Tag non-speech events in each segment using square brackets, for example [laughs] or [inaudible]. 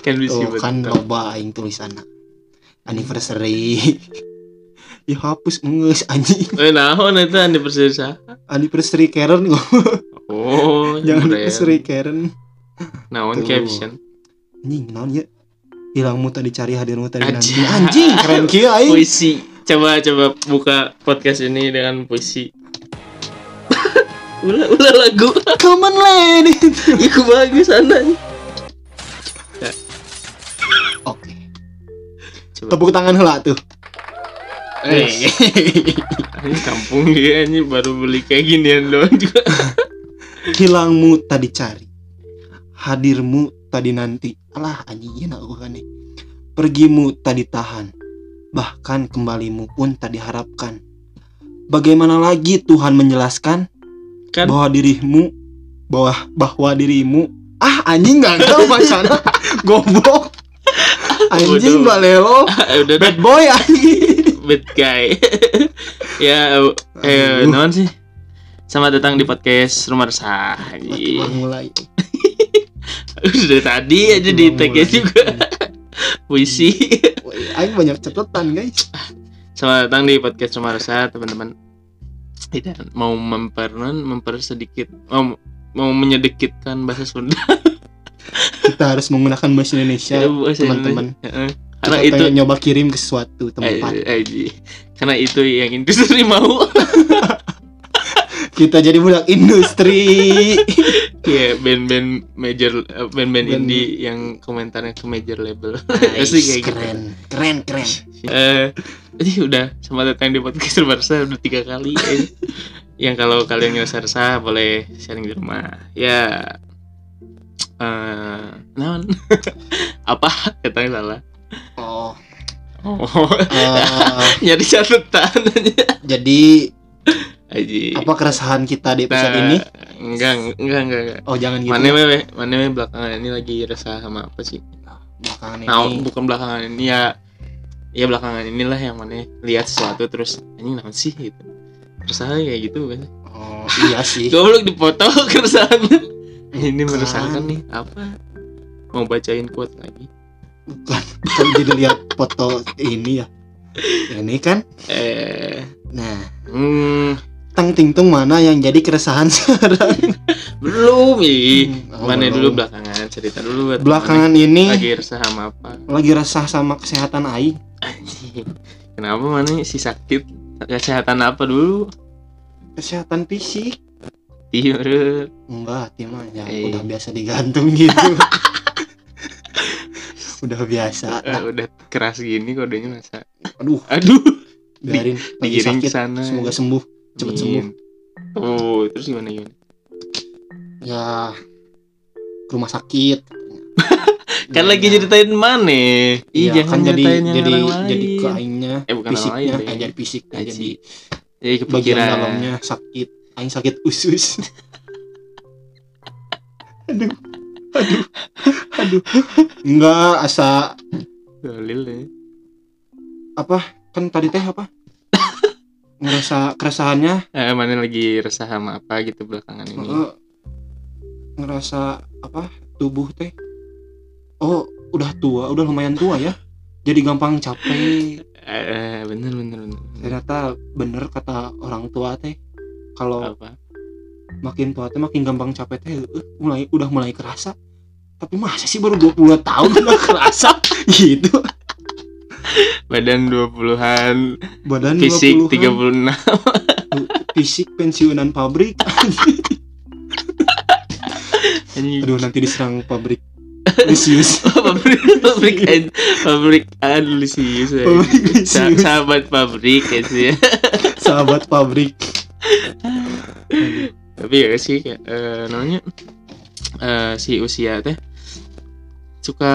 kan bisa tuh kan loba aing tulisan anniversary. [laughs] Ya hapus ngeus anjing. [laughs] Eh naon itu anniversary sah anniversary Karen oh [laughs] jangan anniversary Karen. Naon caption? Anjing naon ya? Hilangmu tadi cari hadirmu tadi nanti. Anjing. anjing keren kieu aing. Puisi. Coba coba buka podcast ini dengan puisi. Ulah ulah lagu. Come on lady. Iku bagus anaknya coba. Tepuk tangan heula tuh. Eh, ini kampung dia ini baru beli kayak ginian doang juga. [laughs] hilangmu tadi cari. Hadirmu tadi nanti. Alah anjing ieu aku kan nih. Pergimu tadi tahan. Bahkan kembalimu pun tadi harapkan bagaimana lagi Tuhan menjelaskan? Kan? Bahwa dirimu bahwa bahwa dirimu. Ah anjing nggak tahu macana [laughs] goblok anjing Bodoh. [laughs] balelo udah dah bad boy anjing [laughs] bad guy. [laughs] ya eh Aduh. naon sih? Selamat datang di podcast Rumah Resah. Baru mulai Udah tadi aja di tag juga puisi. Aing banyak catatan guys Selamat datang di podcast Rumah Resah, teman-teman. Tidak mau memper memper sedikit mau mau menyedikitkan bahasa Sunda. Kita harus menggunakan bahasa Indonesia Ya, bahasa teman-teman. Karena kita itu nyoba kirim ke suatu tempat. Eh, eh, eh, karena itu yang industri mau. [laughs] Kita jadi budak industri. [laughs] Ya band-band major band-band Band- indie yang komentarnya ke major label. Nice, [laughs] kayak gitu. keren. Keren keren. Eh ini udah selamat datang di podcast Barca udah tiga kali eh. yang kalau kalian ngerasa resah boleh sharing di rumah. Ya eh naon? [laughs] Apa? Katanya salah. Oh. Oh. Eh, [laughs] nyari catatan. Aja jadi aja apa keresahan kita di episode Nah, ini? enggak enggak enggak, enggak. oh jangan gitu. Mana wewe, mana wewe belakangan ini lagi resah sama apa sih? belakangan Nah, ini. bukan belakangan ini ya. Ya belakangan inilah yang mana lihat sesuatu terus anjing naon sih? gitu. Resah kayak gitu kan. oh iya sih. [laughs] Goblok dipoto keresahannya. [laughs] Ini meresahkan nih apa? Mau bacain quote lagi. bukan kan jadi lihat foto ini ya ini kan Eh, nah hmm, tang tingtung mana yang jadi keresahan [laughs] sekarang belum ih. Hmm, oh, Mana belum. dulu belakangan cerita dulu buat belakangan mana ini lagi resah sama apa? lagi resah sama kesehatan aing Anjing. Kenapa mana si sakit? Kesehatan apa dulu? kesehatan fisik Iya, enggak hati mah ya Eh. udah biasa digantung gitu [laughs] udah biasa Eh, udah keras gini kodenya masa. aduh Aduh, biarin digiring ke sakit sana. semoga sembuh cepet sembuh. Oh, terus gimana gimana? ya ke rumah sakit [laughs] Kan lagi Ya, ceritain mana? Ih, iya, jangan kan jadi yang jadi orang jadi ke aingnya Eh, bukan fisiknya lain, eh, deh. jadi fisiknya jadi Jadi bagian kepikiran. dalamnya sakit aing sakit usus. Aduh aduh aduh. Enggak asa. Dalil ya. apa? Kan tadi teh apa? Ngerasa keresahannya? Eh, mana lagi resah sama apa gitu belakangan ini? eh, ngerasa apa? Tubuh teh. Oh udah tua udah lumayan tua ya. Jadi gampang capek. Eh, bener bener bener. ternyata bener kata orang tua teh kalau makin tua teh makin gampang capek teh eh, mulai udah mulai kerasa. Tapi masa sih baru 20 tahun udah [laughs] kerasa? Gitu. Badan 20-an, badan fisik 20-an, 36. [laughs] fisik pensiunan pabrik. Aduh nanti diserang pabrik Lisius [laughs] pabrik pabrik ad- pabrik Aduh, ya. pabrik Sa- Lisius sahabat pabrik ya. sahabat pabrik tapi ya sih kayak eh, namanya eh, si usia teh suka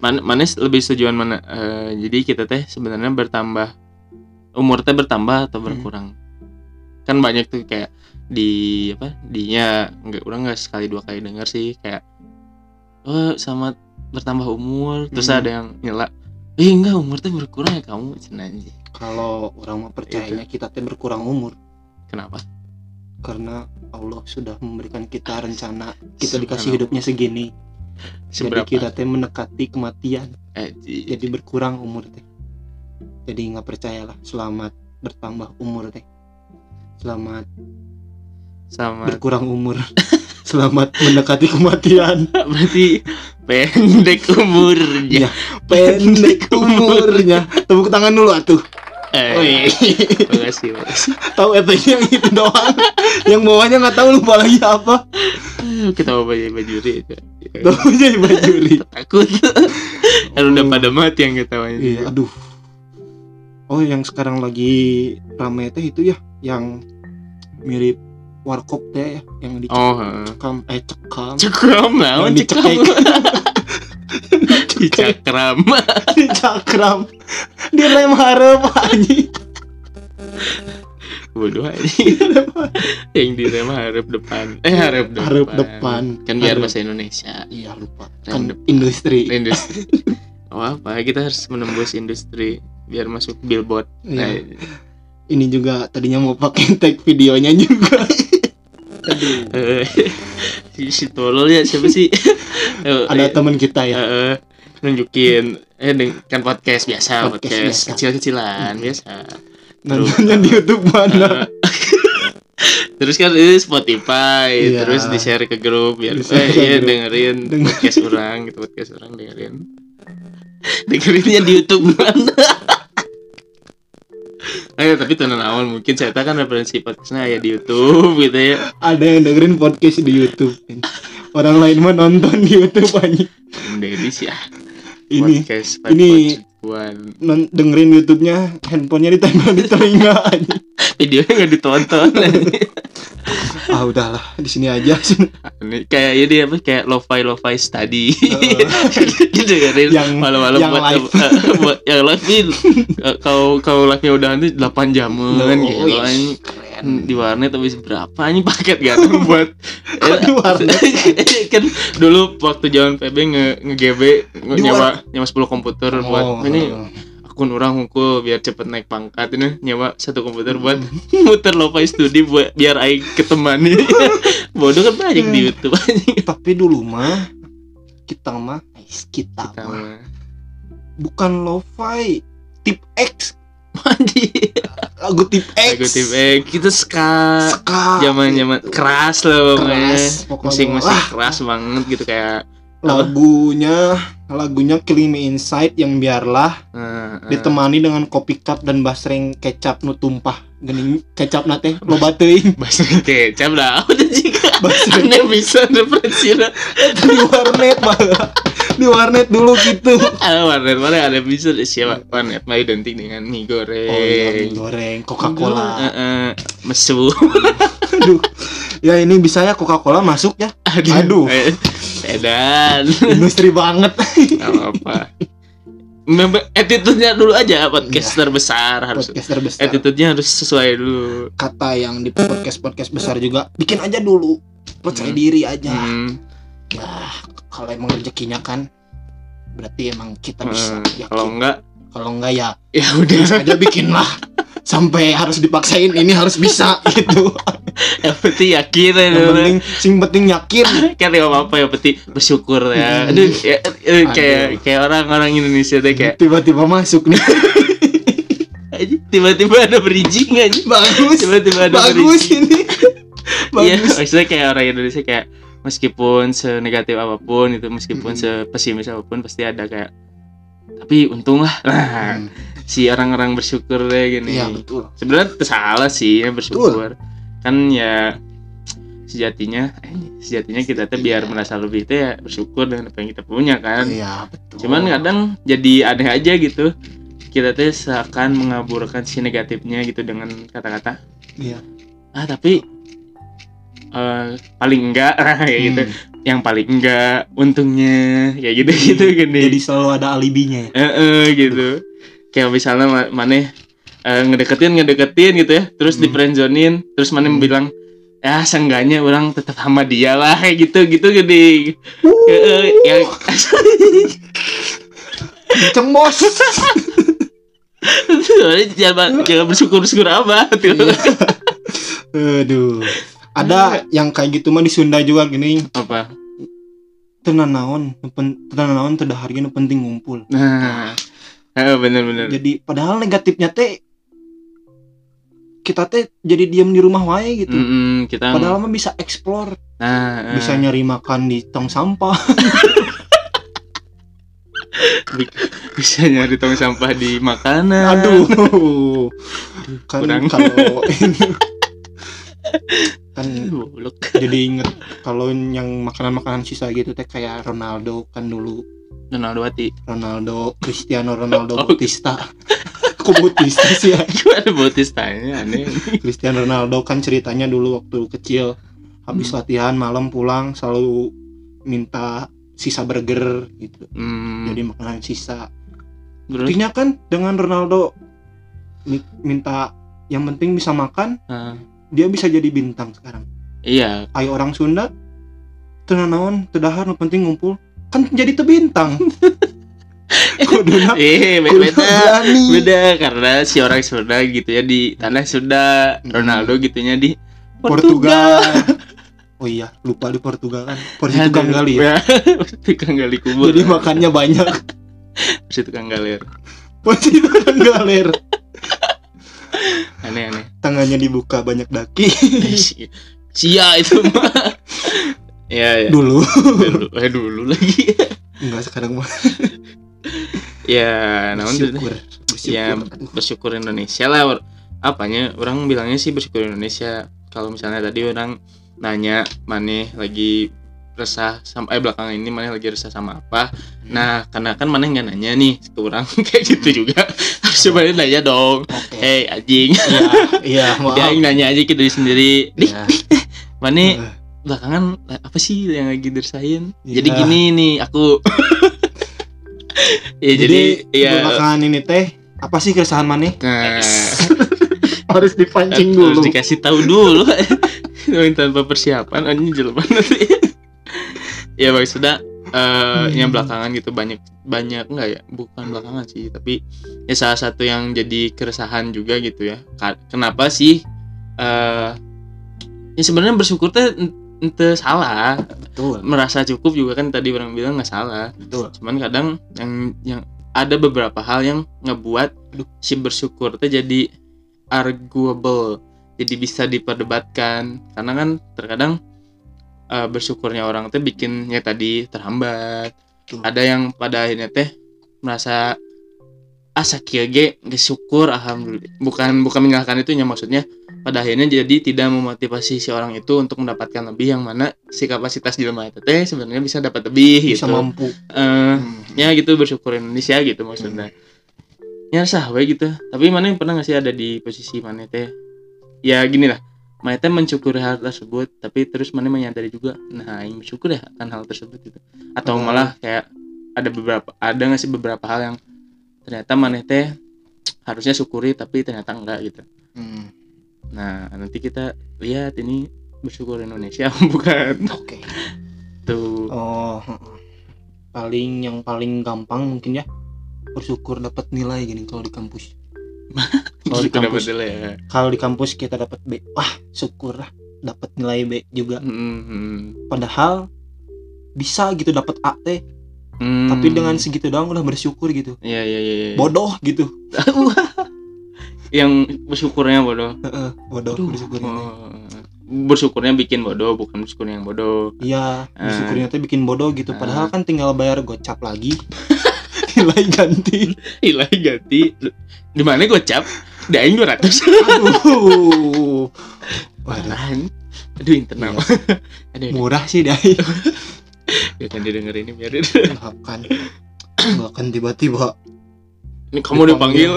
man manis lebih setujuan mana Eh, jadi kita teh sebenarnya bertambah umur teh bertambah atau Hmm. berkurang kan banyak tuh kayak di apa dinya nggak orang nggak sekali dua kali dengar sih kayak oh sama bertambah umur terus Hmm. ada yang nyela eh enggak umur teh berkurang ya kamu cenah anjing." Kalau orang mah percayanya kita teh berkurang umur. Kenapa? Karena Allah sudah memberikan kita rencana kita dikasih hidupnya segini. Jadi seberapa? kita teh mendekati kematian. Aji. jadi berkurang umur teh. Jadi nggak percayalah selamat bertambah umur teh. Selamat sama berkurang umur. [laughs] Selamat mendekati kematian. [laughs] Berarti pendek umurnya. Iya. pendek [laughs] umurnya. Tepuk tangan dulu atuh eh, makasih makasih tahu efeknya yang itu doang. Yang bawahnya nggak tahu lupa lagi apa. Kita mau baju bajuri tahu jadi bajuri takut. [laughs] Kalau udah pada mati yang ketawanya iya aduh. Oh yang sekarang lagi rame teh itu ya yang mirip warkop teh ya yang oh heeh. dicekam eh cekam. Cekram lah Yang [laughs] [laughs] cekram dicekek. dicakram dicakram dia lem harap anjing. Bodoh aja yang direm harap depan. Eh harap depan Harap depan. kan biar bahasa Indonesia. Iya lupa. Kan depan. industri. Industri. Oh apa? Kita harus menembus industri biar masuk billboard. Iya. Nah, ini juga tadinya mau pakai tag videonya juga Aduh. eh, [laughs] si, tolol ya siapa sih Eh, [laughs] ada eh, teman kita eh, ya eh, nunjukin eh kan podcast biasa Podcast kecil-kecilan Hmm. biasa nontonnya di YouTube mana Eh, [laughs] terus kan ini Spotify Iya. terus di share ke grup biar eh, iya dengerin Denger. podcast orang gitu podcast orang dengerin dengerinnya di YouTube mana [laughs] Eh tapi tenan awal mungkin saya kan referensi podcastnya ya di YouTube gitu ya. ada yang dengerin podcast di YouTube orang lain mah nonton di YouTube aja Menjadi sih ya. ini podcast ini- One. non dengerin YouTube-nya handphonenya ditempel di telinga aja Videonya nggak ditonton. [laughs] ah udahlah di sini aja sih [laughs] Ini kayak ini apa kayak lo-fi lo-fi study. [laughs] Heeh. Dengerin Yang- malam-malam yang buat, live. eh, buat yang live ini [laughs] eh, kau kau live-nya udah nanti 8 jaman Oh, gitu. wih, anjing. keren di warnet habis berapa ini paket gak ada buat Kok di warnet? kan dulu waktu zaman PB nge nge GB nge Di nyawa nyawa 10 komputer buat Oh, ini. Akun orang hukum biar cepet naik pangkat. Ini nyawa satu komputer buat [laughs] muter lo-fi studi buat biar aing ketemani. [laughs] Bodoh kan banyak di YouTube. [laughs] Tapi dulu mah kita mah kita, Kita mah mah. bukan lo-fi tip X. Anjing. lagu tip X. Lagu tip eh kita ska. Ska. zaman zaman keras lah pokoknya. Keras, pokoknya. musik musik keras banget gitu kayak lagunya lagunya Killing Me Inside yang biarlah eh, eh, ditemani dengan kopi cup dan basreng kecap nu tumpah. Gening kecap nate loba teuing. [laughs] bahasa kecap lah [laughs] udah jika Basreng [laughs] aneh bisa referensi di warnet malah di warnet dulu gitu. Ah warnet mana? Ada bisa siapa? Warnet mah identik dengan mie goreng. Oh iya mie goreng Coca Cola Eh, eh, mesu. Aduh. Ya ini bisa ya Coca Cola masuk ya? Aduh. Eh, edan [laughs] industri banget. Gak apa Memang attitude-nya dulu aja podcaster besar harus podcaster besar attitude-nya harus sesuai dulu. Kata yang di podcast podcast besar juga bikin aja dulu. Percaya Hmm. diri aja. Hmm, ya kalau emang rezekinya kan berarti emang kita bisa eh, yakin. kalau enggak kalau enggak ya [laughs] ya udah. aja bikin lah sampai harus dipaksain ini harus bisa [laughs] gitu [laughs] yang penting yakin ya yang penting sing penting yakin. [laughs] Kan ya apa apa yang penting bersyukur ya. Hmm. aduh ya, eh, kayak Aduh. kayak orang-orang Indonesia deh kayak tiba-tiba masuk nih. [laughs] Tiba-tiba ada bridging aja bagus. Tiba-tiba ada bagus bridging. ini. Iya bagus. maksudnya kayak orang Indonesia kayak meskipun senegatif apa pun itu meskipun Hmm. sepesimis apa pun pasti ada kayak tapi untung lah. Nah, Hmm, si orang-orang bersyukur deh gini. Betul. Sebenarnya salah sih ya bersyukur kan ya sejatinya eh, sejatinya kita tuh biar Iya. merasa lebih tuh ya bersyukur dengan apa yang kita punya kan. Iya betul. Cuman kadang jadi aneh aja gitu. Kita tuh seakan mengaburkan si negatifnya gitu dengan kata-kata. Iya. Ah tapi eh, paling enggak [laughs] kayak gitu. Hmm, yang paling enggak untungnya kayak gitu gitu gini. Jadi selalu ada alibinya. Ya Eh, eh, gitu. Kayak misalnya ma- eh, ngedeketin ngedeketin gitu ya. Terus di Hmm. terus maneh Hmm. bilang ya seenggaknya orang tetap sama dia lah. [laughs] Kayak gitu gitu gede. Uh. Yang [laughs] kenceng bos [laughs] jangan jangan bersyukur bersyukur apa tuh Iya. aduh. Ada yang kayak gitu mah di Sunda juga gini. Apa? Tenan naon tenan naon ge nu penting ngumpul. Nah, eh, bener-bener. jadi padahal negatifnya teh kita teh jadi diam di rumah wae gitu Mm-mm, kita padahal mah bisa explore nah, eh, bisa nyari makan di tong sampah [laughs] bisa nyari tong sampah di makanan. aduh [laughs] kan kurang. kalau [laughs] kan jadi inget kalau yang makanan-makanan sisa gitu teh kayak Ronaldo kan dulu Ronaldo Wati. Ronaldo Cristiano Ronaldo Oh. Bautista kok Bautista sih ya? [laughs] Gua ada Bautista-nya aneh. Cristiano Ronaldo kan ceritanya dulu waktu kecil habis Hmm. latihan malam pulang selalu minta sisa burger gitu. Hmm, jadi makanan sisa. Terus? Buktinya kan dengan Ronaldo mi- minta yang penting bisa makan ah, dia bisa jadi bintang sekarang. Iya, ayo orang Sunda tenan naon teu dahar nu penting ngumpul kan jadi teu bintang [laughs] kuduna eh be- kudu beda. Beda karena si orang Sunda gitu ya di tanah Sunda, Hmm. Ronaldo gitunya di Portugal oh iya lupa di Portugal kan porsi tukang Aduh, gali ya. [laughs] tukang gali kubur. jadi makannya banyak si tukang galer. porsi tukang galer Aneh-aneh. tangannya dibuka banyak daki Si- Sia itu mah. [laughs] ya, ya. dulu Dulu, eh dulu lagi. enggak sekarang mah [laughs] ya, namun bersyukur Ya, bersyukur. Aduh, bersyukur Indonesia lah. Apanya? Orang bilangnya sih bersyukur Indonesia. Kalau misalnya tadi orang nanya maneh lagi resah sampai belakangan ini maneh lagi resah sama apa? Nah karena kan maneh nggak nanya nih ke orang [laughs] kayak gitu juga. Harusnya maneh nanya dong. Oke. Hey anjing. Iya iya maaf [laughs] dia nanya aja diri sendiri. Di Ya. maneh Eh, belakangan apa sih yang lagi dirasain Iya. jadi gini nih aku [laughs] ya jadi, jadi, ya belakangan ini teh apa sih keresahan maneh? Nah. [laughs] Harus dipancing harus dulu. dikasih tahu dulu. [laughs] Tanpa persiapan anjing jelek banget [laughs] ya bang sudah eh yang belakangan gitu banyak banyak enggak ya? Bukan belakangan sih tapi ya salah satu yang jadi keresahan juga gitu ya. Kenapa sih eh ya sebenarnya bersyukur teh ente salah. Betul. Merasa cukup juga kan tadi orang bilang nggak salah. Betul. Cuman kadang yang yang ada beberapa hal yang ngebuat Aduh. si bersyukur itu jadi arguable jadi bisa diperdebatkan. Karena kan terkadang eh, bersyukurnya orang teh bikinnya tadi terhambat. Betul. ada yang pada akhirnya teh merasa asa kieu ge geus syukur alhamdulillah. Bukan bukan menyalahkan itu ya maksudnya pada akhirnya jadi tidak memotivasi si orang itu untuk mendapatkan lebih yang mana si kapasitas jelema itu teh sebenarnya bisa dapat lebih bisa gitu. mampu. Eh, Hmm. ya gitu bersyukur Indonesia gitu maksudnya. Ya sah gitu. Tapi mana yang pernah nggak sih ada di posisi mana teh? Ya gini lah. Mana teh mensyukuri hal tersebut tapi terus mana menyadari juga nah yang bersyukur ya akan hal tersebut gitu. Atau Hmm. malah kayak ada beberapa ada nggak sih beberapa hal yang ternyata mana teh harusnya syukuri tapi ternyata enggak gitu. Hmm. nah nanti kita lihat ini bersyukur Indonesia [laughs] bukan? Oke. Tuh. Oh paling yang paling gampang mungkin ya bersyukur dapat nilai gini kalau di kampus. [laughs] Kalau di kampus. ya. Kalau di kampus kita dapat B wah syukur lah dapat nilai B juga. Hmm, hmm, padahal bisa gitu dapat A teh hmm. tapi dengan segitu doang udah bersyukur gitu Iya iya iya. iya. bodoh gitu [laughs] yang bersyukurnya bodoh. Bodoh Aduh, bersyukurnya oh. Bersyukurnya bikin bodoh, bukan bersyukur yang bodoh. iya Eh. bersyukurnya teh bikin bodoh gitu Eh. padahal kan tinggal bayar gocap lagi [laughs] nilai ganti [laughs] Hilang ganti. Di mana gue cap? Di aing 200. aduh Waduh? Aduh internal. Iya. Aduh. murah sih dai [laughs] Gak akan didengar ini biarin. bahkan bahkan tiba-tiba Ini kamu dipanggil.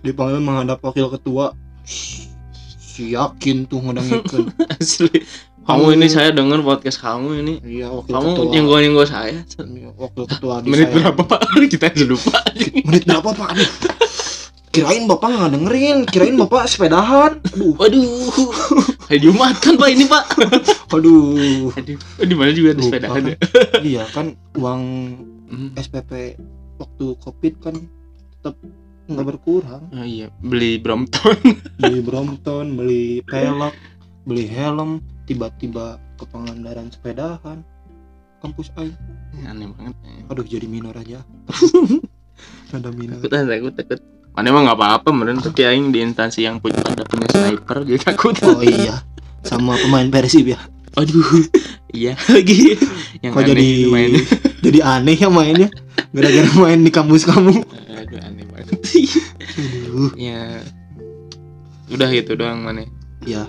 dipanggil menghadap wakil ketua si yakin tuh ngedangitkan [laughs] Asli. Kamu ini saya dengar podcast kamu ini. iya wakil Kamu ketua nyenggol-nyenggol saya. Iya, wakil ketua di Menit saya. berapa pak? [laughs] Kita sudah lupa. menit berapa pak aduh kirain bapak nggak dengerin kirain bapak sepedahan aduh Waduh. Hari Jumat kan pak ini pak. aduh Aduh. Di mana juga ada Lupa sepeda kan. ada. [laughs] iya kan uang Hmm. SPP waktu covid kan tetap nggak berkurang Oh iya, beli Brompton. [laughs] beli Brompton beli pelek beli helm tiba-tiba ke Pangandaran sepedahan kampus aing aneh banget aduh jadi minor aja [laughs] ada minor takut takut takut mana emang nggak apa-apa meren tapi aing di instansi yang punya ada punya sniper jadi takut. Oh iya sama pemain Persib ya? Aduh iya. [laughs] Lagi. Yang kok aneh jadi main. [laughs] jadi aneh ya mainnya? Gara-gara main di kampus kamu. Aduh aneh banget. Aduh. Ya udah itu doang mana ya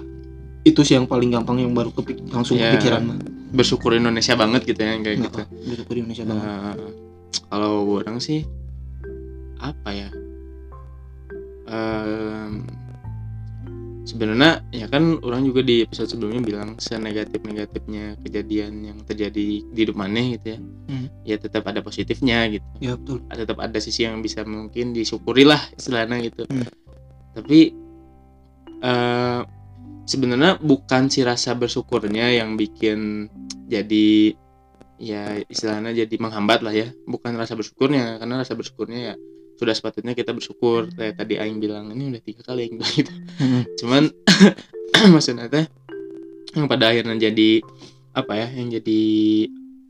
itu sih yang paling gampang yang baru kepik langsung Ya. kepikiran. bersyukur Indonesia banget gitu ya kayak Nggak gitu. apa, bersyukur Indonesia banget. Nah, kalau orang sih apa ya Sebenarnya ya kan orang juga di episode sebelumnya bilang senegatif negatifnya kejadian yang terjadi di hidup maneh gitu ya. Hmm. ya tetap ada positifnya gitu. Ya betul. Tetap ada sisi yang bisa mungkin disyukuri lah istilahnya gitu. Hmm. tapi eh sebenarnya bukan si rasa bersyukurnya yang bikin jadi ya istilahnya jadi menghambat lah ya. Bukan rasa bersyukurnya karena rasa bersyukurnya ya sudah sepatutnya kita bersyukur. Kayak tadi Aing bilang ini udah tiga kali Aing bilang gitu. Mm-mm. cuman [clears throat] maksudnya teh yang pada akhirnya jadi apa ya yang jadi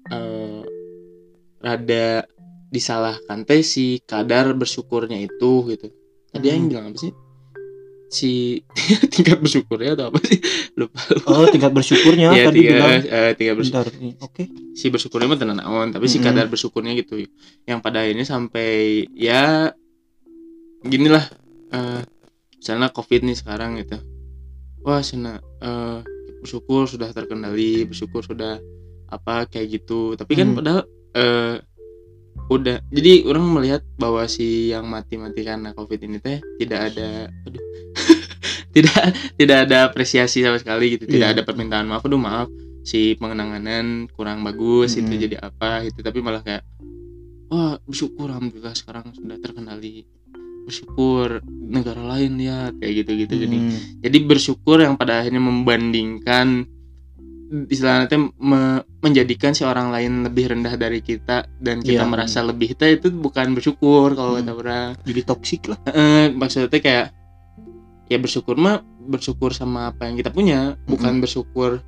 eh rada disalahkan teh si kadar bersyukurnya itu gitu. Tadi Hmm. yang bilang apa sih si [laughs] tingkat bersyukurnya atau apa sih? Lupa oh tingkat bersyukurnya ya tadi tiga bilang. eh, tingkat bersyukur. Oke. Si bersyukurnya mah tenan naon tapi si Mm-mm. kadar bersyukurnya gitu. Yang pada akhirnya sampai ya ginilah eh misalnya covid nih sekarang gitu. Wah sana eh bersyukur sudah terkendali bersyukur sudah apa kayak gitu. Tapi kan Hmm. padahal eh udah jadi orang melihat bahwa si yang mati-mati karena covid ini teh tidak ada aduh tidak tidak ada apresiasi sama sekali gitu tidak Iya. ada permintaan maaf aduh maaf si pengenanganan kurang bagus itu Mm-mm. jadi apa gitu tapi malah kayak wah bersyukur alhamdulillah sekarang sudah terkendali bersyukur negara lain lihat kayak gitu gitu jadi Hmm. jadi bersyukur yang pada akhirnya membandingkan istilahnya me- menjadikan si orang lain lebih rendah dari kita dan kita Iya. merasa lebih kita itu bukan bersyukur kalau Hmm. kata orang jadi toksik lah Eh, maksudnya kayak ya bersyukur mah bersyukur sama apa yang kita punya bukan bersyukur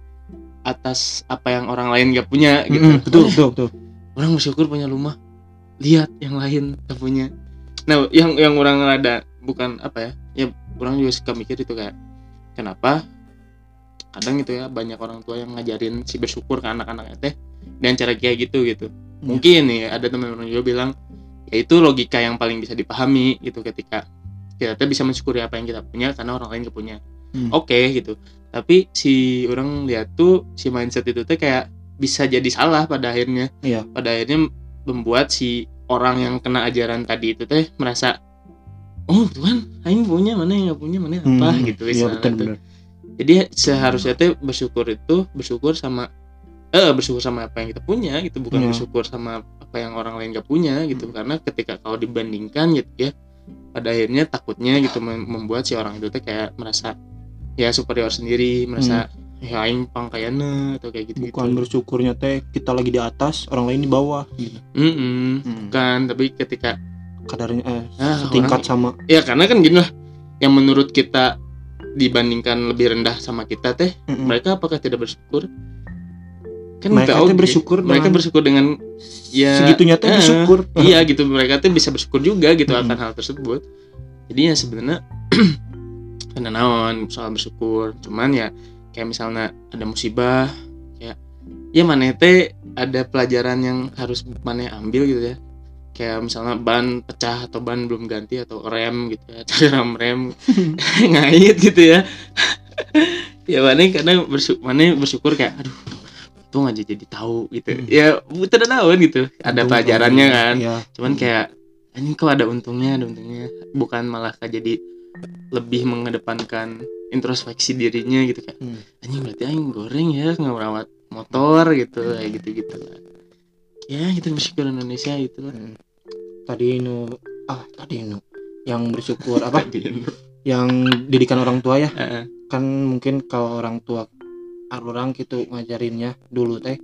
atas apa yang orang lain gak punya gitu. Mm-mm, betul betul betul. Orang bersyukur punya rumah lihat yang lain gak punya. Nah yang yang orang rada bukan apa ya ya orang juga suka mikir itu kayak kenapa? Kadang gitu ya banyak orang tua yang ngajarin si bersyukur ke anak-anaknya teh dan cara kayak gitu gitu. Mungkin nih ada teman orang juga bilang ya itu logika yang paling bisa dipahami gitu ketika kita teh bisa mensyukuri apa yang kita punya karena orang lain gak punya Hmm. oke gitu tapi si orang lihat tuh si mindset itu teh kayak bisa jadi salah pada akhirnya Iya. pada akhirnya membuat si orang yang kena ajaran tadi itu teh merasa oh Tuhan aing punya mana yang nggak punya mana yang apa Hmm, gitu iya betul tuh. benar jadi seharusnya teh bersyukur itu bersyukur sama eh bersyukur sama apa yang kita punya gitu bukan Iya. bersyukur sama apa yang orang lain gak punya gitu Hmm. karena ketika kalau dibandingkan gitu ya pada akhirnya takutnya gitu mem- membuat si orang itu teh kayak merasa ya superior sendiri merasa ya aing pangkayana atau kayak gitu gitu Hmm. bukan bersyukurnya teh kita lagi di atas orang lain di bawah gitu. Kan tapi ketika kadarnya eh, Ah, setingkat sama. Ya karena kan gini lah yang menurut kita dibandingkan lebih rendah sama kita teh Mm-mm. mereka apakah tidak bersyukur kan mereka oke. bersyukur mereka dengan bersyukur dengan ya segitunya teh eh, bersyukur. [laughs] iya gitu mereka tuh bisa bersyukur juga gitu Mm-mm. akan hal tersebut. Jadi ya sebenarnya [clears throat] kena naon soal bersyukur. Cuman ya kayak misalnya ada musibah kayak ya mana teh ada pelajaran yang harus mana ambil gitu ya. Kayak misalnya ban pecah atau ban belum ganti atau rem gitu ya [laughs] atau rem rem [laughs] ngait gitu ya. Ya mana kadang bersyukur mana bersyukur kayak aduh untung aja jadi tahu gitu. Hmm. ya bukan naon gitu. Ada Untung pelajarannya kalau- kan. Iya. cuman kayak ini kok ada untungnya ada untungnya. Bukan malah kayak jadi lebih mengedepankan introspeksi dirinya gitu kayak Hmm. anjing berarti aing goreng ya nggak merawat motor gitu kayak gitu gitu lah ya kita bersyukur Indonesia gitu lah Hmm. tadi nu ah tadi nu. Yang bersyukur [laughs] apa? Yang didikan orang tua ya? Heeh. kan mungkin kalau orang tua orang gitu ngajarinnya dulu teh.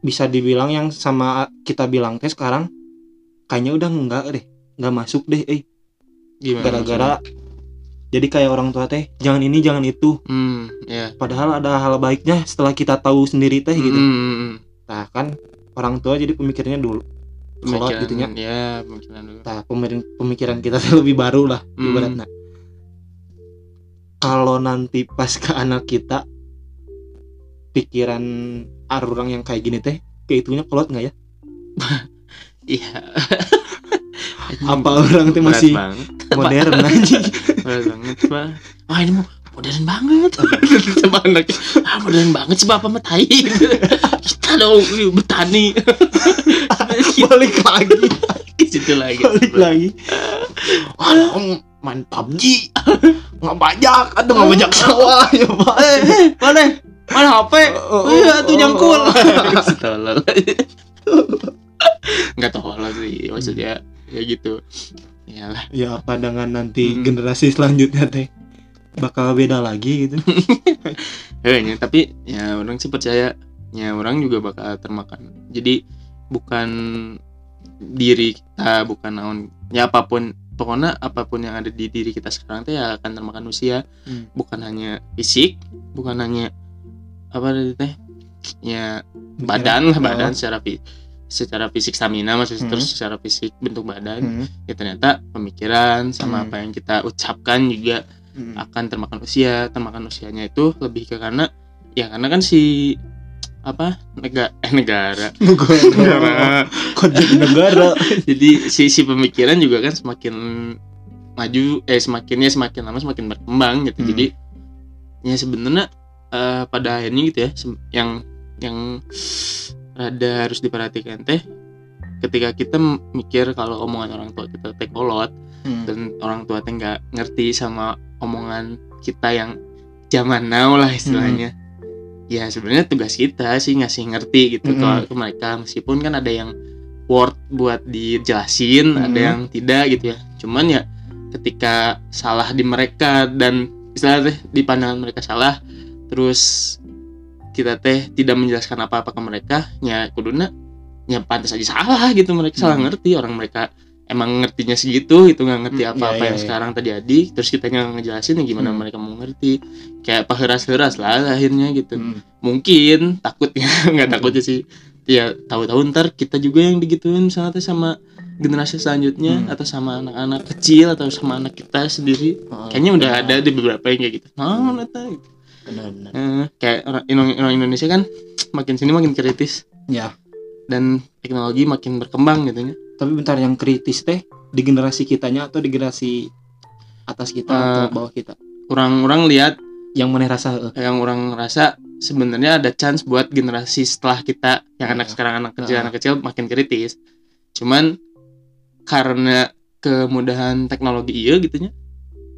Bisa dibilang yang sama kita bilang teh sekarang kayaknya udah enggak deh nggak masuk deh eh. Gara-gara jadi kayak orang tua teh jangan ini jangan itu. Hmm ya padahal ada hal baiknya setelah kita tahu sendiri teh gitu. Hmm. nah kan orang tua jadi pemikirannya dulu. Pemikiran- gitu ya pemikiran dulu. Nah pemikiran kita [laughs] lebih baru lah Hmm. ibaratnya kalau nanti pas ke anak kita pikiran orang yang kayak gini teh kayak itunya kolot nggak ya? [laughs] Iya. [laughs] Apa orang teh masih modern [laughs] aja berat banget pak. Wah ini mau modern banget. Coba anaknya ah modern banget sih bapak mah tai. Kita dong bertani. Balik lagi. Ke situ lagi. Balik lagi. Wah, main PUBG nggak banyak aduh nggak banyak. [laughs] Sawah ya pak. Eh eh, mana? Mana HP Oh, oh, iya tuh oh, jangkul oh. [laughs] tolol. Nggak tolol sih maksudnya ya gitu. Iyalah. Ya apa dengan nanti Hmm. generasi selanjutnya teh? Bakal beda lagi gitu. Kayaknya [laughs] tapi ya orang sih percaya ya orang juga bakal termakan. Jadi bukan diri kita bukan naon ya apa pun pokoknya apa pun yang ada di diri kita sekarang teh ya akan termakan usia Hmm. bukan hanya fisik bukan hanya apa tadi teh ya badan lah badan secara fi- secara fisik stamina maksudnya Hmm. terus secara fisik bentuk badan Hmm. ya ternyata pemikiran sama Hmm. apa yang kita ucapkan juga Hmm. akan termakan usia termakan usianya itu lebih ke karena ya karena kan si apa? Negara eh [laughs] negara. Negara. Kok jadi negara? [laughs] Jadi si si pemikiran juga kan semakin maju eh semakinnya semakin lama semakin berkembang gitu. Hmm. jadi ya sebenarnya eh, pada akhirnya gitu ya yang yang rada harus diperhatikan teh ketika kita mikir kalau omongan orang tua kita teh kolot Hmm. dan orang tua teh nggak ngerti sama omongan kita yang zaman now lah istilahnya ya sebenarnya tugas kita sih ngasih ngerti gitu ke, Mm-mm. ke mereka meskipun kan ada yang word buat dijelasin ada Mm-mm. yang tidak gitu ya cuman ya ketika salah di mereka dan istilahnya teh di pandangan mereka salah terus kita teh tidak menjelaskan apa-apa ke mereka ya kuduna ya pantas aja salah gitu mereka salah Hmm. ngerti orang mereka emang ngertinya segitu itu nggak ngerti Hmm, apa-apa iya, yang iya, iya. sekarang terjadi terus kita nggak ngejelasin ya gimana Hmm. mereka mau ngerti kayak paheras-heras lah akhirnya gitu Hmm. mungkin takutnya [laughs] nggak Hmm. takutnya sih ya tahu-tahu ntar kita juga yang digituin misalnya teh sama generasi selanjutnya Hmm. atau sama anak-anak kecil atau sama anak kita sendiri Oh, kayaknya udah ada di beberapa yang kayak gitu nah neta gitu. benar-benar Eh, kayak orang, orang- orang Indonesia kan makin sini makin kritis ya dan teknologi makin berkembang gitu ya tapi bentar yang kritis teh di generasi kitanya atau di generasi atas kita Eh, atau bawah kita orang-orang lihat yang mana rasa eh, yang orang ngerasa sebenarnya ada chance buat generasi setelah kita yang anak Iya. sekarang anak kecil Heeh. anak kecil makin kritis cuman karena kemudahan teknologi iya gitunya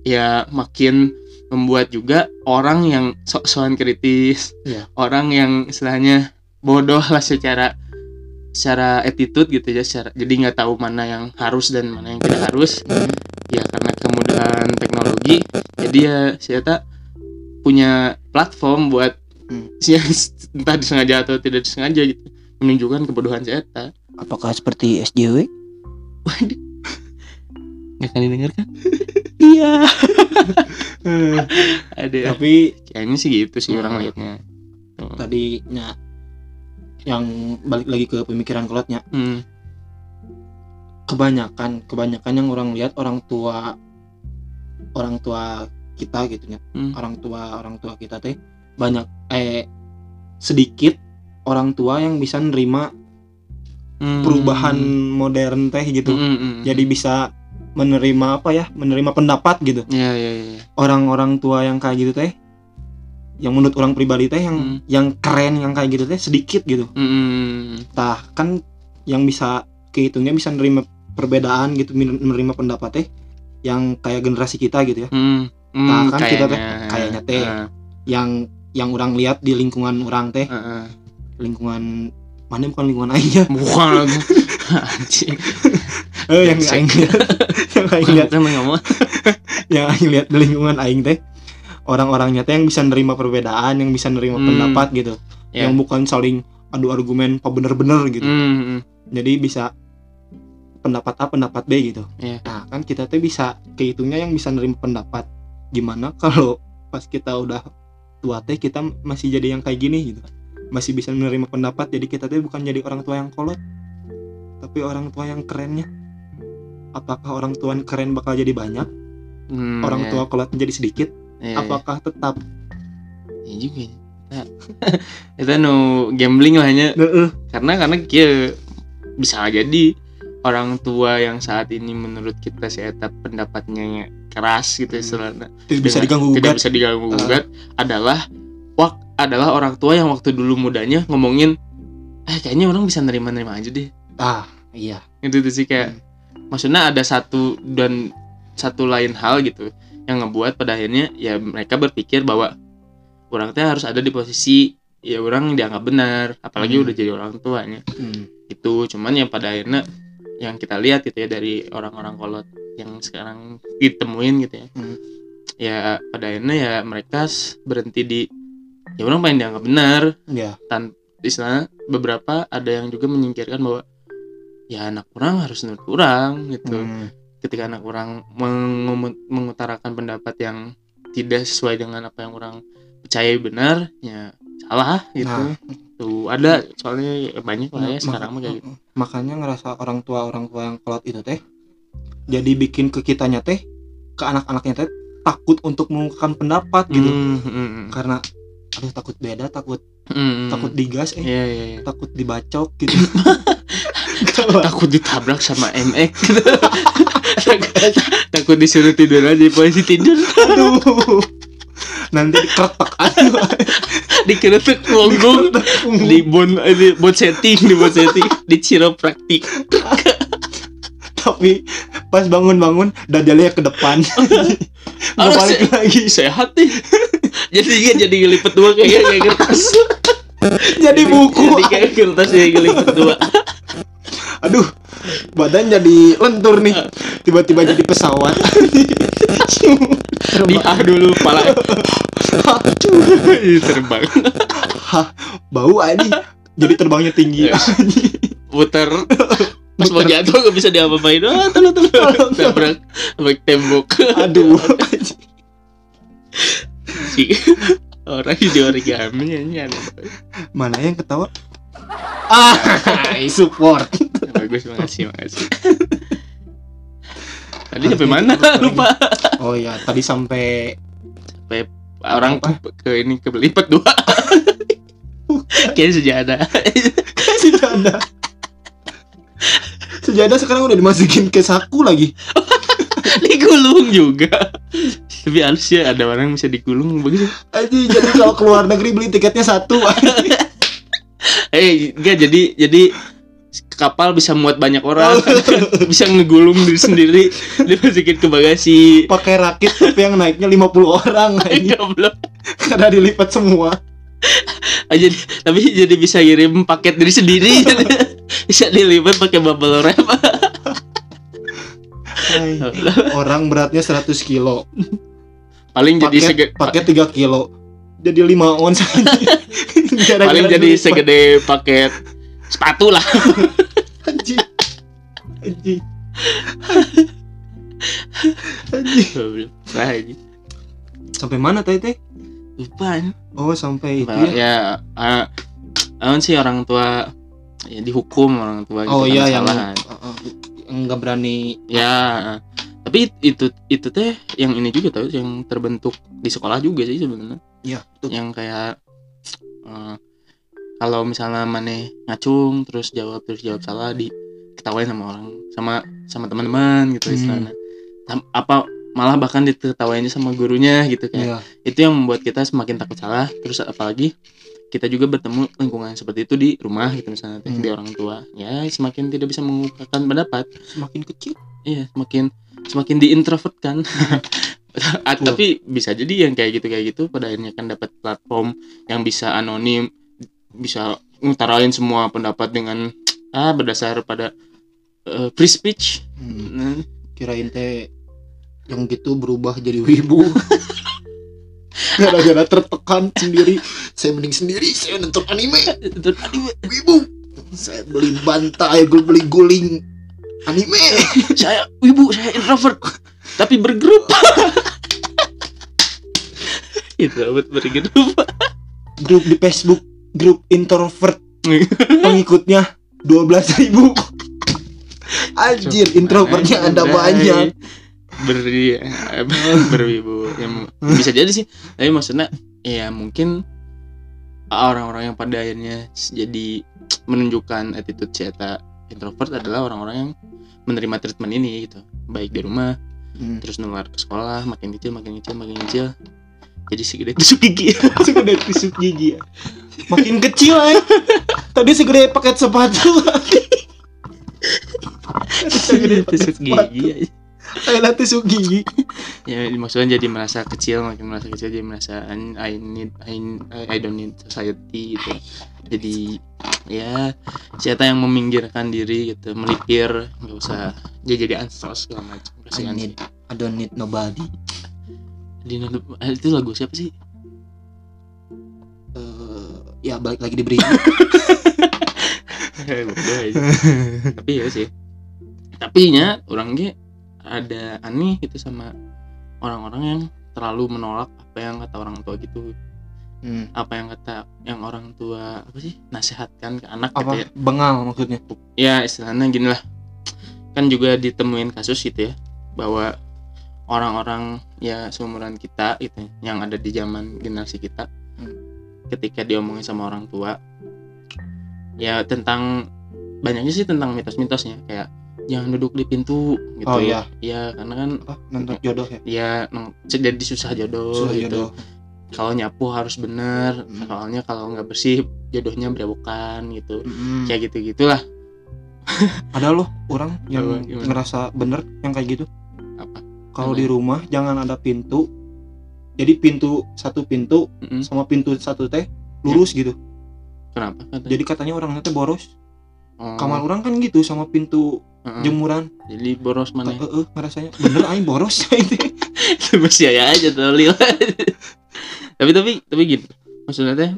ya makin membuat juga orang yang sok-sokan kritis Iya. orang yang istilahnya bodoh lah secara secara attitude gitu ya secara jadi nggak tahu mana yang harus dan mana yang tidak harus ya karena kemudahan teknologi jadi ya saya tak punya platform buat Hmm. [laughs] yang entah disengaja atau tidak disengaja gitu menunjukkan kebodohan saya tak apakah seperti SJW [laughs] nggak akan didengarkan [laughs] iya ada ya. tapi kayaknya sih gitu sih orang liatnya Tuh. tadinya yang balik lagi ke pemikiran kolotnya hmm. kebanyakan kebanyakan yang orang lihat orang tua orang tua kita gitu ya Hmm. orang tua orang tua kita teh banyak eh sedikit orang tua yang bisa nerima Hmm. perubahan modern teh gitu Hmm, hmm, hmm. jadi bisa menerima apa ya menerima pendapat gitu ya ya ya orang-orang tua yang kayak gitu teh yang menurut orang pribadi teh yang Hmm. yang keren yang kayak gitu teh sedikit gitu. Hmm, tah kan yang bisa kehitungnya bisa menerima perbedaan gitu menerima pendapat teh yang kayak generasi kita gitu ya. Hmm. Hmm, Nah, kan kita teh kayaknya. teh. Ah, yang yang orang lihat di lingkungan orang teh. Ah, ah. lingkungan mana bukan lingkungan aing ya? [laughs] Bukan. Anjing. Eh yang aing [laughs] lihat. Yang aing lihat. [laughs] yang aing lihat di lingkungan aing teh orang-orangnya teh yang bisa nerima perbedaan yang bisa nerima Hmm. pendapat gitu. Ya. yang bukan saling adu argumen apa bener-bener gitu. Hmm, hmm. jadi bisa pendapat A pendapat B gitu. Iya. nah kan kita tuh bisa kehitungnya yang bisa nerima pendapat. Gimana kalau pas kita udah tua teh kita masih jadi yang kayak gini gitu. Masih bisa menerima pendapat jadi kita teh bukan jadi orang tua yang kolot tapi orang tua yang kerennya. Apakah orang tua yang keren bakal jadi banyak? Hmm, orang ya, tua kolot menjadi sedikit ya, ya. apakah tetap Ya juga ya. Nah, [laughs] kita no gambling lah hanya Heeh. karena karena kia bisa jadi orang tua yang saat ini menurut kita si eta pendapatnya keras gitu Hmm. istilahnya tidak bisa diganggu tidak bisa diganggu gugat adalah wak adalah orang tua yang waktu dulu mudanya ngomongin eh kayaknya orang bisa nerima-nerima aja deh ah iya itu tuh sih kayak maksudnya ada satu dan satu lain hal gitu yang ngebuat pada akhirnya ya mereka berpikir bahwa orang teh harus ada di posisi ya orang dianggap benar apalagi Hmm. udah jadi orang tuanya Hmm. itu cuman yang pada akhirnya yang kita lihat gitu ya dari orang-orang kolot yang sekarang ditemuin gitu ya Hmm. ya pada akhirnya ya mereka berhenti di ya orang pengen dianggap benar ya istilahnya beberapa ada yang juga menyingkirkan bahwa ya anak orang harus nurut orang gitu Hmm. Ketika anak orang mengutarakan pendapat yang tidak sesuai dengan apa yang orang percaya benar ya salah gitu. Nah. tuh ada soalnya banyak lah ya Ma- sekarang mah kayak gitu. makanya ngerasa orang tua orang tua yang kolot itu teh jadi bikin ke kitanya teh ke anak-anaknya teh takut untuk mengungkapkan pendapat gitu. Hmm, hmm, hmm. karena aduh takut beda takut Hmm, takut digas eh. Iya, iya, iya. takut dibacok gitu. [laughs] [laughs] Takut ditabrak sama MX takut, [laughs] takut disuruh tidur aja di posisi tidur. Aduh. Nanti dikeretak aduh dikeretek [laughs] punggung di bon eh, di bon setting di bon setting. Di chiropraktik tapi pas bangun-bangun dadalnya ke depan. [laughs] Harus balik se- lagi. sehat nih. Jadi dia jadi ngelipet dua kayak kayak kertas jadi buku. Jadi kayak kertas yang ngelipet dua aduh badan jadi lentur nih. Tiba-tiba jadi pesawat. Di ah dulu pala. Terbang. Hah, bau aja jadi terbangnya tinggi. Puter pas mau jatuh gak bisa diapa-apain. Ah tolong tolong tabrak tabrak tembok. Aduh. Si orang di origami ini mana yang ketawa ah [laughs] support. Bagus makasih makasih tadi sampai mana? Lupa. Oh ya tadi sampai orang Apa? ke ini ke belipet dua. [laughs] Kayak sejadah [laughs] sejadah sejadah sekarang udah dimasukin ke saku lagi. Digulung juga. Tapi halus ya ada orang bisa digulung bagus ya. aja jadi kalau keluar negeri beli tiketnya satu eh enggak jadi jadi kapal bisa muat banyak orang [laughs] bisa ngegulung diri sendiri dimasukin ke bagasi. Pakai rakit tapi yang naiknya 50 orang [laughs] aja Goblok. karena dilipat semua. Ah, jadi tapi jadi bisa kirim paket diri sendiri. [laughs] Bisa dilipat pakai bubble wrap. Hai, orang beratnya 100 kilo. Paling jadi paket sege- paket 3 kilo. Jadi 5 ons Gara-gara paling jadi dilipat. segede paket sepatu lah anjing anjing anjing Goblok. Wah, anjing. sampai mana tadi teh lupa anjing. oh sampai itu Nah, ya ya ahon sih orang tua ya dihukum orang tua gitu oh karena iya yang salah. uh, uh, nggak berani ya tapi itu itu teh yang ini juga tau yang terbentuk di sekolah juga sih sebenarnya ya tuh yang kayak eh, kalau misalnya maneh ngacung terus jawab terus jawab salah di ketawain sama orang sama sama teman-teman gitu Hmm. istilahnya. Apa malah bahkan ditertawainnya sama gurunya gitu kayak. Ya itu yang membuat kita semakin takut salah. Terus apalagi kita juga bertemu lingkungan seperti itu di rumah gitu misalnya Hmm. di orang tua. Ya semakin tidak bisa mengungkapkan pendapat. Semakin kecil. Iya semakin semakin diintrovertkan. [laughs] [laughs] tapi bisa jadi yang kayak gitu kayak gitu pada akhirnya kan dapat platform yang bisa anonim bisa ngutarain semua pendapat dengan ah berdasar pada eh, free speech. Hmm, Nah, kirain teh yang gitu berubah jadi wibu. [laughs] Gara-gara tertekan sendiri. Saya mending sendiri saya nonton anime. Itu aduh, wibu. Saya beli bantai gue beli guling anime. [laughs] Saya ibu saya introvert tapi bergrup. [laughs] Introvert berhidup grup di Facebook grup introvert. Pengikutnya 12.000 ribu. Anjir introvertnya ada banyak. beri [laughs] berwibu. Ya, bisa jadi sih. Tapi maksudnya ya mungkin orang-orang yang pada akhirnya jadi menunjukkan attitude cetak introvert adalah orang-orang yang menerima treatment ini gitu. Baik di rumah Hmm. terus nular ke sekolah makin kecil makin kecil makin kecil. Jadi segede tusuk gigi. [laughs] Segede tusuk gigi. Ya makin kecil eh. Tadi segede paket sepatu. Segede tusuk gigi aja. Ayolah tusuk gigi ya maksudnya jadi merasa kecil makin merasa kecil jadi merasa I I need I, I don't need society gitu. Jadi ya siapa yang meminggirkan diri gitu melipir nggak usah. Dia jadi ansos segala macam. I need I don't need nobody. Di eh, itu lagu siapa sih? Eh, ya balik lagi diberi [laughs] tapi ya sih. Tapi nya orangnya ada aneh gitu sama orang-orang yang terlalu menolak apa yang kata orang tua gitu. Hmm. apa yang kata yang orang tua apa sih nasihatkan ke anak apa? gitu ya. Bengal maksudnya? Ya istilahnya gini lah. Kan juga ditemuin kasus gitu ya bahwa orang-orang ya seumuran kita gitu ya, yang ada di zaman generasi kita Hmm. ketika diomongin sama orang tua ya tentang banyaknya sih tentang mitos-mitosnya. Kayak jangan duduk di pintu gitu. Oh, iya. ya karena kan apa? Nonton jodoh ya? Ya jadi susah jodoh Susah gitu. jodoh. Kalau nyapu harus bener Hmm. soalnya kalau nggak bersih jodohnya berewokan gitu. Mm-mm. kayak gitu gitulah [laughs] ada loh orang yang gimana? ngerasa bener yang kayak gitu. Apa? Kalau di rumah jangan ada pintu. Jadi pintu satu pintu Mm-mm. sama pintu satu teh lurus gitu. Kenapa katanya? jadi katanya orangnya teh boros. Oh, kamar orang kan gitu sama pintu heeh. jemuran. Jadi boros mana? Eh eh, ngerasanya. Bener aing boros. [laughs] Itu ya aja tuh [laughs] tapi tapi tapi gitu. Maksudnya teh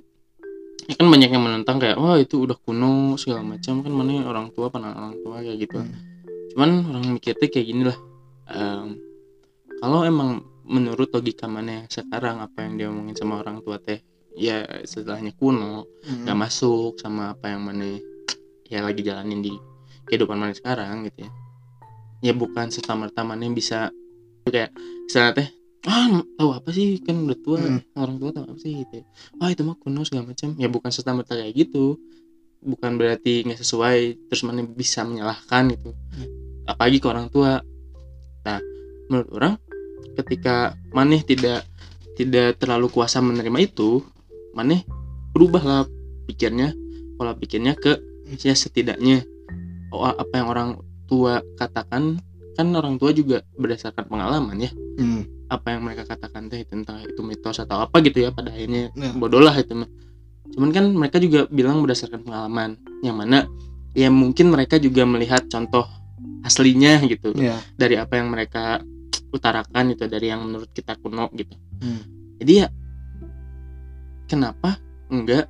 ya kan banyak yang menentang kayak wah itu udah kuno segala macam. Kan mana orang tua pandangan orang tua kayak gitu. Hmm. cuman orang mikir teh kayak gini lah. Em, kalau emang menurut logika mana yang sekarang apa yang dia omongin sama orang tua teh ya setelahnya kuno Hmm. nggak masuk sama apa yang mana ya lagi jalanin di kehidupan mana sekarang gitu ya. Ya bukan serta merta mana yang bisa kayak misalnya teh ah tahu apa sih? Kan udah tua Hmm. orang tua tahu apa sih? Gitu ah itu mah kuno segala macam. Ya bukan serta merta kayak gitu. Bukan berarti nggak sesuai terus mana bisa menyalahkan gitu. Apalagi ke orang tua. Nah menurut orang ketika maneh tidak tidak terlalu kuasa menerima itu maneh berubahlah pikirnya pola pikirnya ke ya setidaknya apa yang orang tua katakan kan orang tua juga berdasarkan pengalaman ya Hmm. apa yang mereka katakan teh tentang itu mitos atau apa gitu ya pada akhirnya Ya. bodoh lah itu mah cuman kan mereka juga bilang berdasarkan pengalaman yang mana ya mungkin mereka juga melihat contoh aslinya gitu ya dari apa yang mereka utarakan itu dari yang menurut kita kuno gitu Hmm. jadi ya kenapa enggak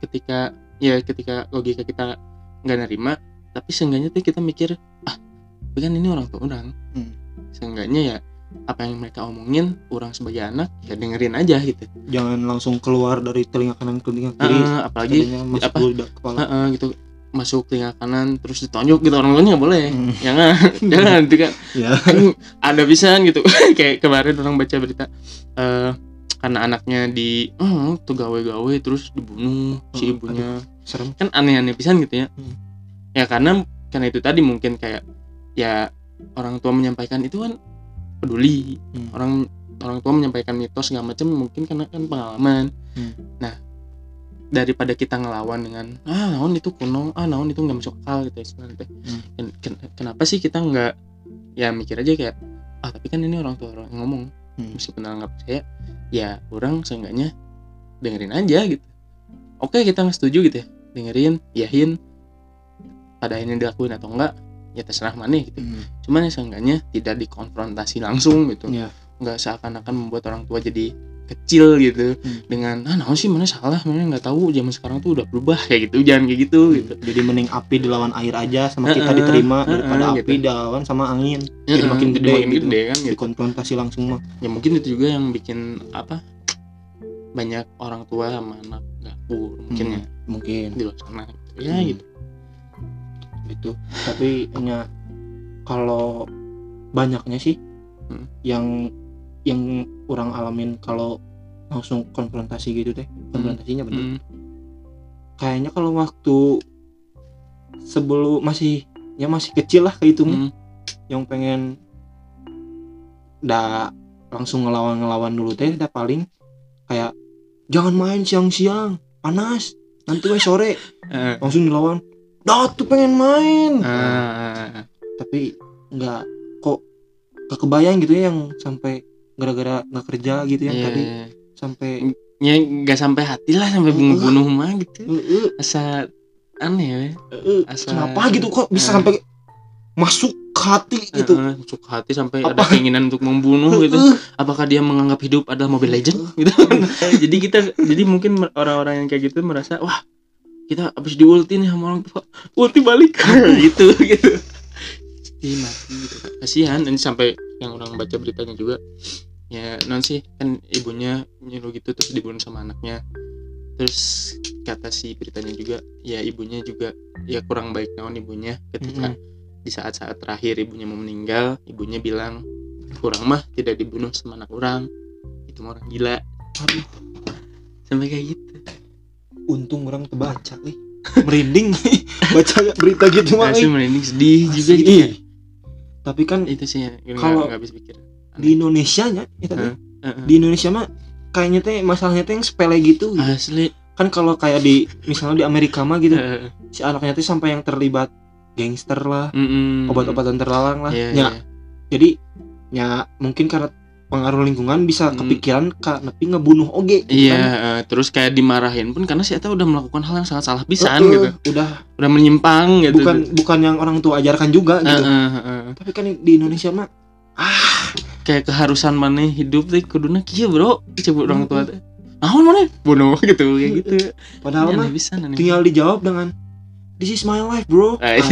ketika ya ketika logika kita nggak nerima tapi seenggaknya tuh kita mikir ah tapi kan ini orang tua orang. Hmm. seenggaknya ya apa yang mereka omongin orang sebagai anak ya dengerin aja gitu. Jangan langsung keluar dari telinga kanan ke telinga kiri. Heeh, apalagi masuk apa? kepala. Heeh, gitu. Masuk telinga kanan terus ditonjok gitu. Orang tuanya nggak boleh. Hmm. jangan jangan [laughs] itu kan? Ya. Ada pisan gitu. [laughs] Kayak kemarin orang baca berita eh karena anaknya di oh, tuh gawe-gawe terus dibunuh si Oh, ibunya. serem. Kan aneh-aneh pisan gitu ya. Hmm. Ya karena karena itu tadi mungkin kayak ya orang tua menyampaikan itu kan peduli Hmm. orang orang tua menyampaikan mitos segala macam mungkin karena kan pengalaman Hmm. nah daripada kita ngelawan dengan ah naon itu kuno ah naon itu nggak masuk akal gitu ya. Hmm. Ken- ken- kenapa sih kita nggak ya mikir aja kayak ah tapi kan ini orang tua orang yang ngomong Hmm. meskipun orang nggak percaya ya orang seenggaknya dengerin aja gitu oke kita nggak setuju gitu ya dengerin yahin pada akhirnya dilakuin atau enggak ya terserah mana gitu Hmm. cuman ya seenggaknya tidak dikonfrontasi langsung gitu ya nggak seakan-akan membuat orang tua jadi kecil gitu Hmm. dengan ah naon sih mana salah mana nggak tahu zaman sekarang tuh udah berubah kayak gitu jangan kayak gitu gitu jadi mending api dilawan air aja sama kita Heeh, diterima heeh, daripada gitu. api dilawan sama angin jadi Heeh, makin gede makin gitu. gede kan gitu dikonfrontasi langsung mah ya mungkin itu juga yang bikin apa banyak orang tua sama anak gapur mungkin Hmm, ya mungkin di luar sana gitu. ya Hmm. gitu gitu tapi hanya kalau banyaknya sih Hmm. yang yang orang alamin kalau langsung konfrontasi gitu deh konfrontasinya bener Hmm. kayaknya kalau waktu sebelum masih ya masih kecil lah kehitungnya Hmm. yang pengen dah langsung ngelawan-ngelawan dulu teh dah paling kayak jangan main siang-siang panas nanti we sore [laughs] Eh, langsung dilawan dah tuh pengen main. Ah, tapi nggak kok gak kebayang gitu ya yang sampai gara-gara nggak kerja gitu yang iya, tadi iya. sampai ya nggak sampai hati lah sampai Uh, bunuh-bunuh mah gitu "Eh, eh, asa aneh ya eh, Asa- kenapa gitu? Kok bisa Eh. sampai masuk ke hati gitu? Heeh, masuk ke hati sampai Apa? ada keinginan untuk membunuh gitu. Apakah dia menganggap hidup adalah Mobile Legend gitu. [laughs] Jadi kita jadi mungkin orang-orang yang kayak gitu merasa wah kita habis diulti nih sama orang tua. Ulti balik. [laughs] [laughs] Gitu gitu. Jadi mati gitu. Kasihan. Ini sampai yang orang baca beritanya juga ya non sih kan ibunya nyuruh gitu terus dibunuh sama anaknya. Terus kata si beritanya juga ya ibunya juga ya kurang baik naon ibunya. Ketika di saat-saat terakhir ibunya mau meninggal ibunya bilang kurang mah tidak dibunuh sama anak orang. Itu orang gila. Aduh, sampai kayak gitu untung orang kebaca nih merinding [laughs] baca berita gitu mah Asli eh. merinding sedih juga gitu ya. tapi kan itu sih Kalau nggak habis pikir di Indonesia nya ya tadi, Heeh. Heeh. di Indonesia mah kayaknya teh masalahnya teh yang sepele gitu, gitu. asli kan kalau kayak di misalnya di Amerika mah gitu Heeh. si anaknya tuh sampai yang terlibat gangster lah Mm-mm. obat-obatan terlarang lah Iya, ya iya. jadi ya mungkin karena pengaruh lingkungan bisa Hmm. kepikiran kak nepi ngebunuh oge gitu Iya, kan. eh, terus kayak dimarahin pun karena si Eta udah melakukan hal yang sangat salah pisan Eh, gitu. udah Udah menyimpang gitu. bukan bukan yang orang tua ajarkan juga Eh, gitu eh, eh, eh. tapi kan di Indonesia mah ah kayak keharusan mana hidup teh kuduna kieu, Bro. Coba orang tua Hmm. teh. Naon mana? Bunuh gitu kayak gitu. padahal mah tinggal dijawab dengan this is my life bro Ah, Ah,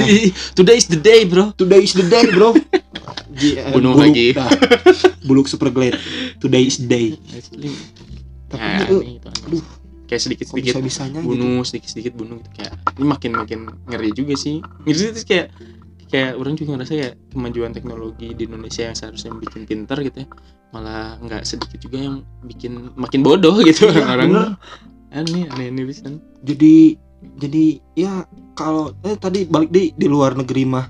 Today is the day, bro. today is the day bro eh, Bunuh buluk, lagi. dah. buluk super glade today is the day tapi Ya, eh, aneh itu, aduh, kayak kok sedikit-sedikit bisa bisanya gitu bunuh, sedikit-sedikit bunuh gitu kayak ini makin makin ngeri juga sih. Gitu terus kayak kayak orang juga ngerasa kayak kemajuan teknologi di Indonesia yang seharusnya bikin pintar gitu ya malah nggak sedikit juga yang bikin makin bodoh gitu Iya, orang-orang bener. aneh aneh aneh bisa jadi jadi ya kalau eh tadi balik di di luar negeri mah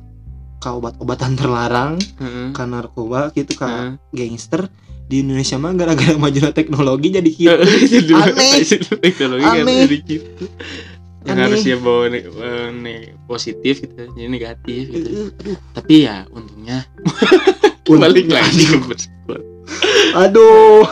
ke obat-obatan terlarang Heeh. ke narkoba gitu ke Heeh. gangster di Indonesia mah gara-gara [laughs] majunya teknologi jadi gitu [laughs] Itu dulu, Aneh. [laughs] teknologi kan Aneh. jadi gitu yang Aneh. harusnya bawa ne- eh, ne- positif gitu jadi negatif gitu Eh, aduh tapi ya untungnya balik lagi aduh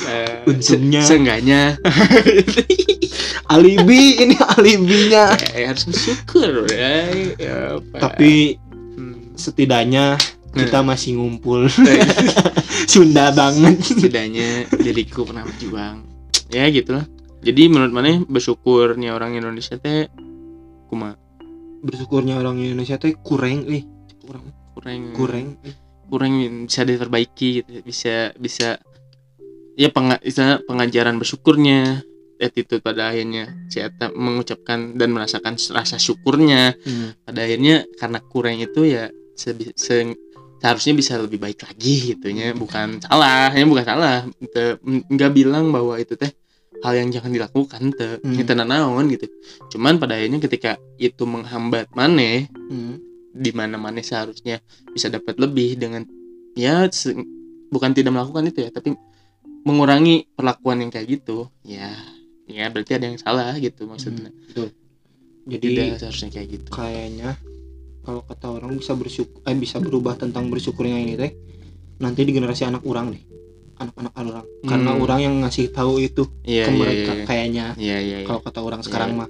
Eh, Untungnya. se- seenggaknya. [laughs] Alibi ini alibinya. Ya, harus bersyukur ya, ya apa. tapi Hmm. setidaknya kita masih ngumpul. Eh, [laughs] Sunda banget. Setidaknya diriku pernah berjuang. Ya gitulah. Jadi menurut mana bersyukurnya orang Indonesia teh kuma? Bersyukurnya orang Indonesia teh kurang eh. Kurang. Kurang. Kurang kurang bisa diperbaiki gitu bisa bisa ya istilah pengajaran bersyukurnya attitude pada akhirnya. Si Eta mengucapkan dan merasakan rasa syukurnya. Hmm. pada akhirnya karena kurang itu ya sebi- se- seharusnya bisa lebih baik lagi gitunya bukan salah ya bukan salah. Nggak bilang bahwa itu teh hal yang jangan dilakukan te Hmm. kita naon gitu. Cuman pada akhirnya ketika itu menghambat maneh Hmm. di mana mana seharusnya bisa dapat lebih dengan ya se- bukan tidak melakukan itu ya tapi mengurangi perlakuan yang kayak gitu. Ya ya berarti ada yang salah gitu maksudnya. betul. Jadi tidak seharusnya kayak gitu. kayaknya kalau kata orang bisa bersyukur eh bisa berubah tentang bersyukurnya ini teh nanti di generasi anak orang deh. Anak-anak orang. Karena Hmm. orang yang ngasih tahu itu iya ke iya mereka iya kayaknya. Iya iya iya. Kalau kata orang sekarang mah.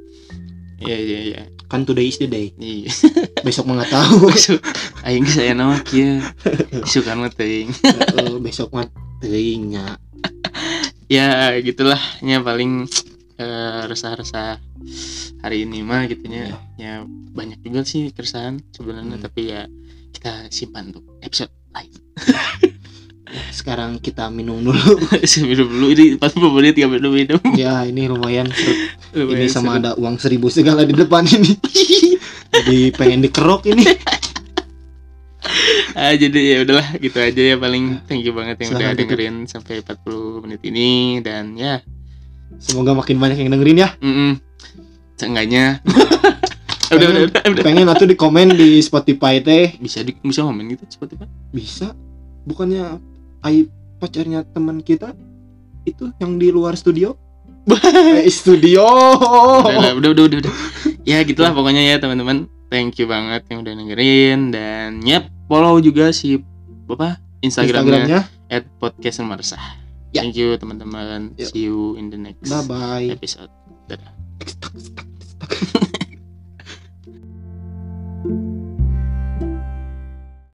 Iya iya iya. Kan today is the day. Iya. [laughs] Besok mah nggak tahu. [laughs] Aing saya nama kieu? Suka mah teuing. Besok mah teuingnya ya gitulah ya paling eh, resah-resah hari ini mah gitunya ya banyak juga sih keresahan sebenarnya Hmm. tapi ya kita simpan untuk episode lain [laughs] sekarang kita minum dulu. [laughs] minum dulu ini 40 menit ya minum minum ya, ini lumayan ini sama seru. ada uang seribu segala di depan ini. [laughs] Jadi pengen dikerok ini. [laughs] ah jadi ya udahlah gitu aja ya paling thank you banget yang udah Silahkan tutup. dengerin sampai 40 menit ini dan ya Semoga makin banyak yang dengerin ya. mm -mm, seenggaknya udah, [laughs] udah, udah, udah. Pengen atau di komen di Spotify teh bisa di, bisa ngomong gitu Spotify bisa. Bukannya ai pacarnya teman kita itu yang di luar studio? eh, studio. udah, udah, udah, udah, udah. ya gitulah pokoknya ya teman-teman thank you banget yang udah dengerin dan yep follow juga si apa Instagramnya, Instagramnya. at podcast meresah Ya. thank you teman-teman Yuk. see you in the next Bye bye. episode Stuck, stuck, stuck.